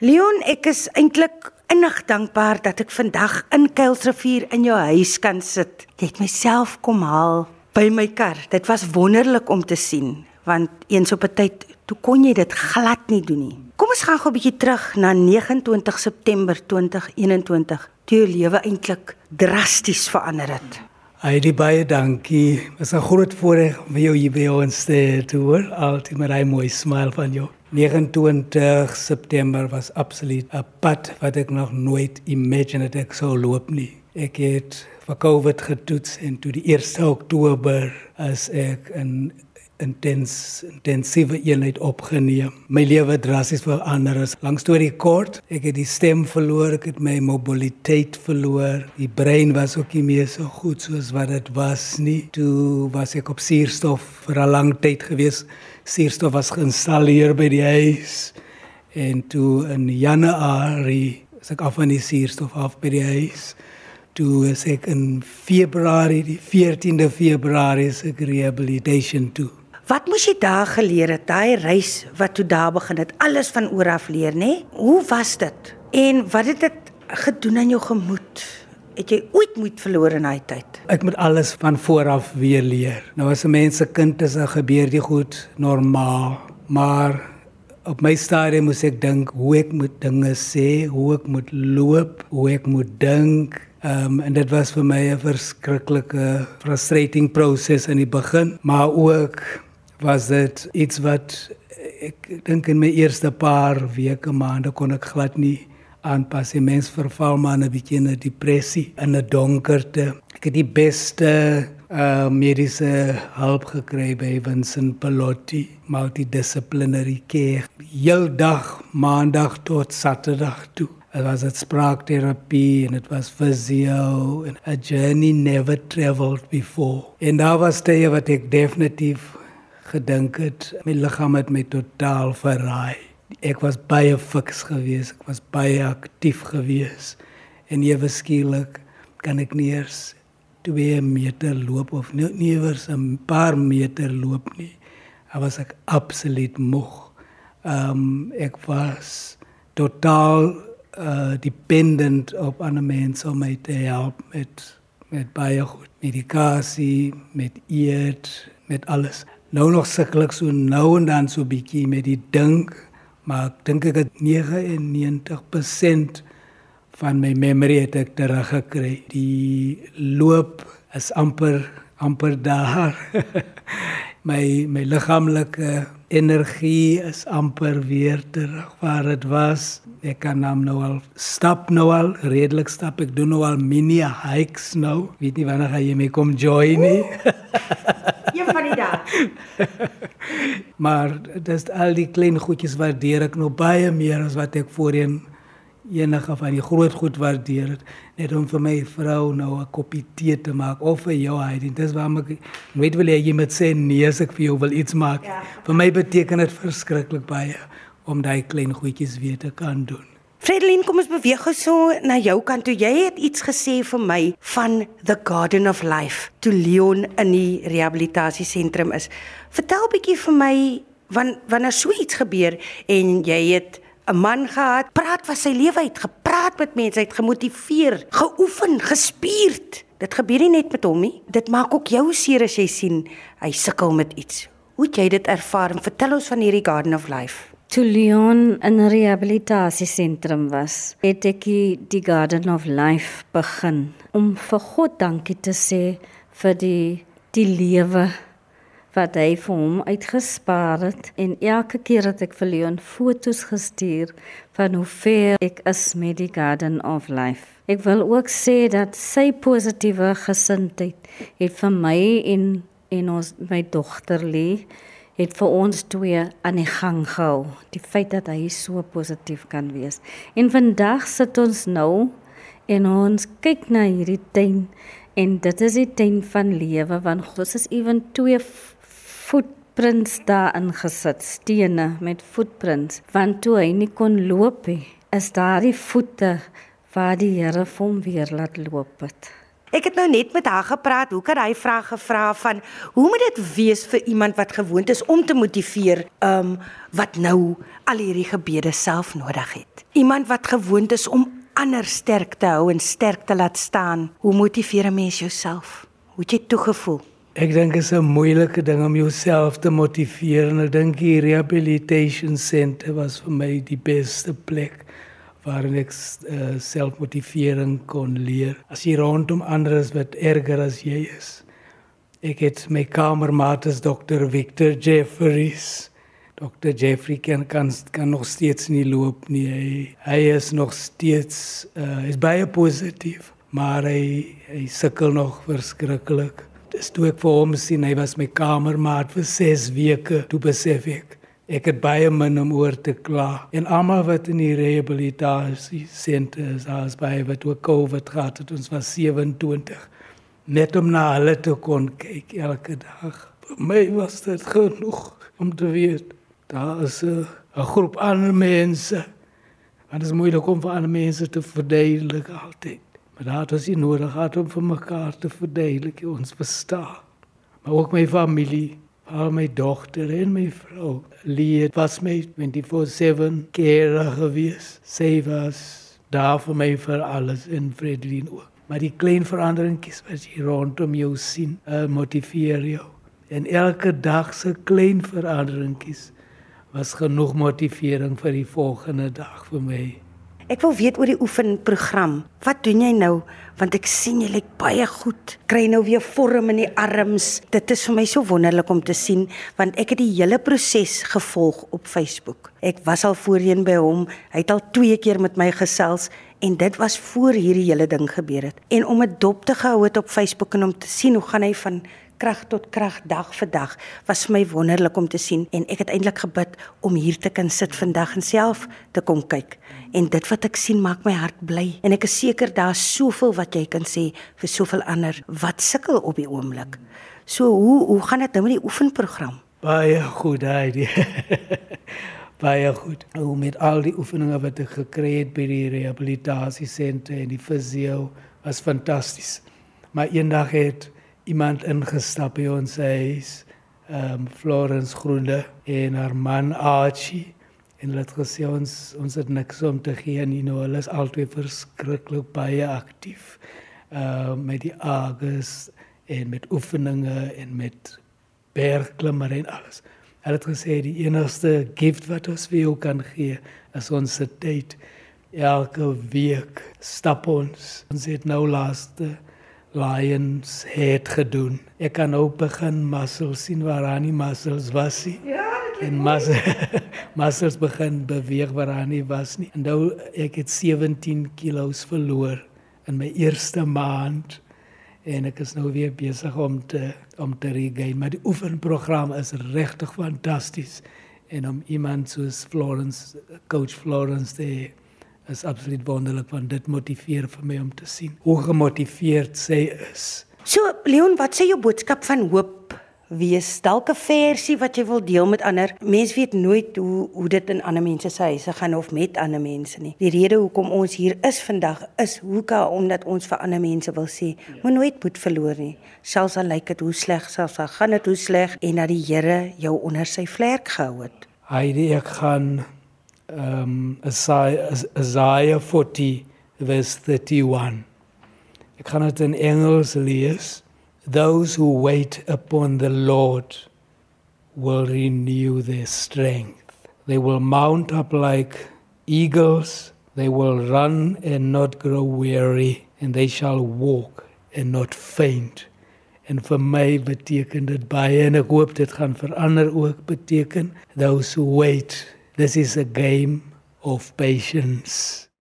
Leon, ek is eintlik innig dankbaar dat ek vandag in Kuilsrivier in jou huis kan sit. Jy het myself kom haal by my kar. Dit was wonderlik om te sien, want eens op 'n tyd toe kon jy dit glad nie doen nie. Kom ons gaan gou 'n bietjie terug na 29 September 2021. Toe jou lewe eintlik drasties verander het. Heidi baie dankie. Dit is 'n groot voorreg om jou hier by ons te hoor. Altyd met 'n mooi smile van jou. 29 September was absoluut 'n pad wat ek nog nooit imagine het ek sou loop nie. Ek het vir COVID getoets en toe die 1 Oktober as ek in intens intensiewe eenheid opgeneem. My lewe drasties verander toe die kort. Ek het die stem verloor, ek het my mobiliteit verloor. Die brein was ook nie meer so goed soos wat dit was nie. Toe was ek op suurstof vir 'n lang tyd gewees. Suurstof was geïnstalleer by die huis. En toe in Januarie is ek af van die suurstof af by die huis. Toe is ek in Februarie, die 14de Februarie, is ek rehabilitation toe. Wat moes jy daar geleer het? Daai reis wat toe daar begin het, alles van oor af leer, nê? Hoe was dit? En wat het dit gedoen aan jou gemoed? Het jy ooit moed verloor in daai tyd? Ek moet alles van voor af weer leer. Nou as 'n mens se kind is, dan gebeur dit goed normaal, maar op my stadium moes ek dink hoe ek moet dinge sê, hoe ek moet loop, hoe ek moet dink. Um, en dit was vir my 'n verskriklike frustrating proses in die begin, maar ook was dit iets wat ek dink in my eerste paar weke maande kon ek glad nie aanpas. Die mens verval maar 'n bietjie in 'n depressie, in 'n donkerte. Ek het die beste uh mediese hulp gekry by Vincent Pelotti, multidisciplinary care. Heeldag maandag tot Saterdag toe. Dit was dit spraakterapie en dit was physio and a journey never traveled before. En daar was tye wat ek definitief gedink het my liggaam het my totaal verraai. Ek was baie fiks geweest, ek was baie aktief geweest en ewe skielik kan ek nie eers 2 meter loop of nie, nie eers 'n paar meter loop nie. Ek was ek absoluut moeg. Ehm um, ek was totaal uh dependent op ander mense om my te help met met baie goed medikasie, met eet, met alles nou nog sukkel ek so nou en dan so bietjie met die dink, maar ek dink ek het 99% van my memory het ek teruggekry. Die loop is amper amper daar. my my liggaamlike energie is amper weer terug waar dit was. Ek kan nou al stap nou al redelik stap. Ek doen nou al mini hikes nou. Weet nie wanneer jy my kom join nie. Een van die dae. maar dis al die klein goedjies waardeer ek nog baie meer as wat ek voorheen enige van die groot goed waardeer het net om vir my vrou nou 'n koppie tee te maak of vir jou hy dit is waarom ek weet wil jy met sê nee as ek vir jou wil iets maak. Ja. vir my beteken dit verskriklik baie om daai klein goedjies weer te kan doen Fredeline, kom ons beweeg gou so na jou kant toe. Jy het iets gesê vir my van the Garden of Life toe Leon in die rehabilitasiesentrum is. Vertel bietjie vir my wanneer wanneer so iets gebeur en jy het 'n man gehad, praat van sy lewe uit, gepraat met mense, hy het gemotiveer, geoefen, gespierd. Dit gebeur nie net met hom nie. Dit maak ook jou seer as jy sien hy sukkel met iets. Hoe het jy dit ervaar? Vertel ons van hierdie Garden of Life. Toe Leon in 'n rehabilitasiesentrum was, het ek die Garden of Life begin om vir God dankie te sê vir die die lewe wat hy vir hom uitgespaar het en elke keer dat ek vir Leon foto's gestuur van hoe ver ek is met die Garden of Life. Ek wil ook sê dat sy positiewe gesindheid het vir my en en ons my dogter lê het vir ons twee aan die gang gehou. Die feit dat hy so positief kan wees. En vandag sit ons nou en ons kyk na hierdie tuin en dit is die tuin van lewe want God is ewen twee footprints daar ingesit, stene met footprints. Want toe hy nie kon loop nie, is daar die voete waar die Here hom weer laat loop het. Ek het nou net met haar gepraat. Hoe kan hy vra gevra van hoe moet dit wees vir iemand wat gewoond is om te motiveer, um wat nou al hierdie gebede self nodig het. Iemand wat gewoond is om ander sterk te hou en sterk te laat staan. Hoe motiveer 'n mens jouself? Hoe het jy toegevoel? Ek dink dit is 'n moeilike ding om jouself te motiveer en ek dink die rehabilitation center was vir my die beste plek waar ek uh, selfmotivering kon leer. As jy rondom ander is wat erger as jy is. Ek het my kamermaat is Dr. Victor Jeffries. Dr. Jeffrey kan kan kan nog steeds nie loop nie. Hy, hy is nog steeds uh, is baie positief, maar hy hy sukkel nog verskriklik. Dis toe ek vir hom sien, hy was my kamermaat vir 6 weke, toe besef ek Ek het baie min om oor te kla. En almal wat in die rehabilitasie senters as baie wat oor COVID gehad het, ons was 27 net om na hulle te kon kyk elke dag. Vir my was dit genoeg om te weet daar is 'n groep ander mense. Want dit is moeilik om vir ander mense te verdedig altyd. Maar daar het ons nodig gehad om vir mekaar te verdedig, ons verstaan. Maar ook my familie al my dogter en my vrou Lee was my 24/7 care gewees. Sy was daar vir my vir alles in Fredlin ook. Maar die klein veranderingkies wat jy rondom jou sien, uh, motiveer jou. En elke dag se klein veranderingkies was genoeg motivering vir die volgende dag vir my. Ek wil weet oor die oefenprogram. Wat doen jy nou? Want ek sien jy lyk baie goed. Kry nou weer vorm in die arms. Dit is vir my so wonderlik om te sien want ek het die hele proses gevolg op Facebook. Ek was al voorheen by hom. Hy het al twee keer met my gesels en dit was voor hierdie hele ding gebeur het. En om 'n dop te gehou het op Facebook en om te sien hoe gaan hy van krag tot krag dag vir dag was vir my wonderlik om te sien en ek het eintlik gebid om hier te kan sit vandag en self te kom kyk en dit wat ek sien maak my hart bly en ek is seker daar's soveel wat jy kan sê vir soveel ander wat sukkel op die oomblik. So hoe hoe gaan dit nou met die oefenprogram? Baie goed, Heidi. baie goed. Hoe met al die oefeninge wat ek gekry het by die rehabilitasiesentrum en die fisio was fantasties. Maar eendag het iemand ingestap by ons huis, ehm um, Florence Groende en haar man Archie en hulle het gesê ons ons het niks om te gee nie, nou hulle is altyd verskriklik baie aktief. Ehm uh, met die ages en met oefeninge en met bergklimmer en alles. Hulle het gesê die enigste gift wat ons vir jou kan gee is ons tyd. Elke week stap ons. Ons het nou laaste lions het gedoen. Ek kan ook begin muscles sien waar aan die muscles was nie. Ja, en muscles muscles begin beweeg waar aan nie was nie. En nou ek het 17 kg verloor in my eerste maand en ek is nou weer besig om te om te regain, maar die oefenprogram is regtig fantasties en om iemand soos Florence coach Florence te is absoluut wonderlik want dit motiveer vir my om te sien hoe gemotiveerd sy is. So Leon, wat sê jou boodskap van hoop? Wees dalk 'n versie wat jy wil deel met ander. Mense weet nooit hoe hoe dit in ander mense se huise gaan of met ander mense nie. Die rede hoekom ons hier is vandag is hoeka omdat ons vir ander mense wil sê, ja. moet nooit moed verloor nie. Selfs al lyk dit hoe sleg, selfs al gaan dit hoe sleg en dat die Here jou onder sy vlerk gehou het. Heidi, ek gaan um, Isaiah, Isaiah 40 verse 31. Ek gaan dit in Engels lees. Those who wait upon the Lord will renew their strength. They will mount up like eagles. They will run and not grow weary, and they shall walk and not faint. En vir my beteken dit baie en ek hoop dit gaan vir ander ook beteken those who wait This is a game of patience.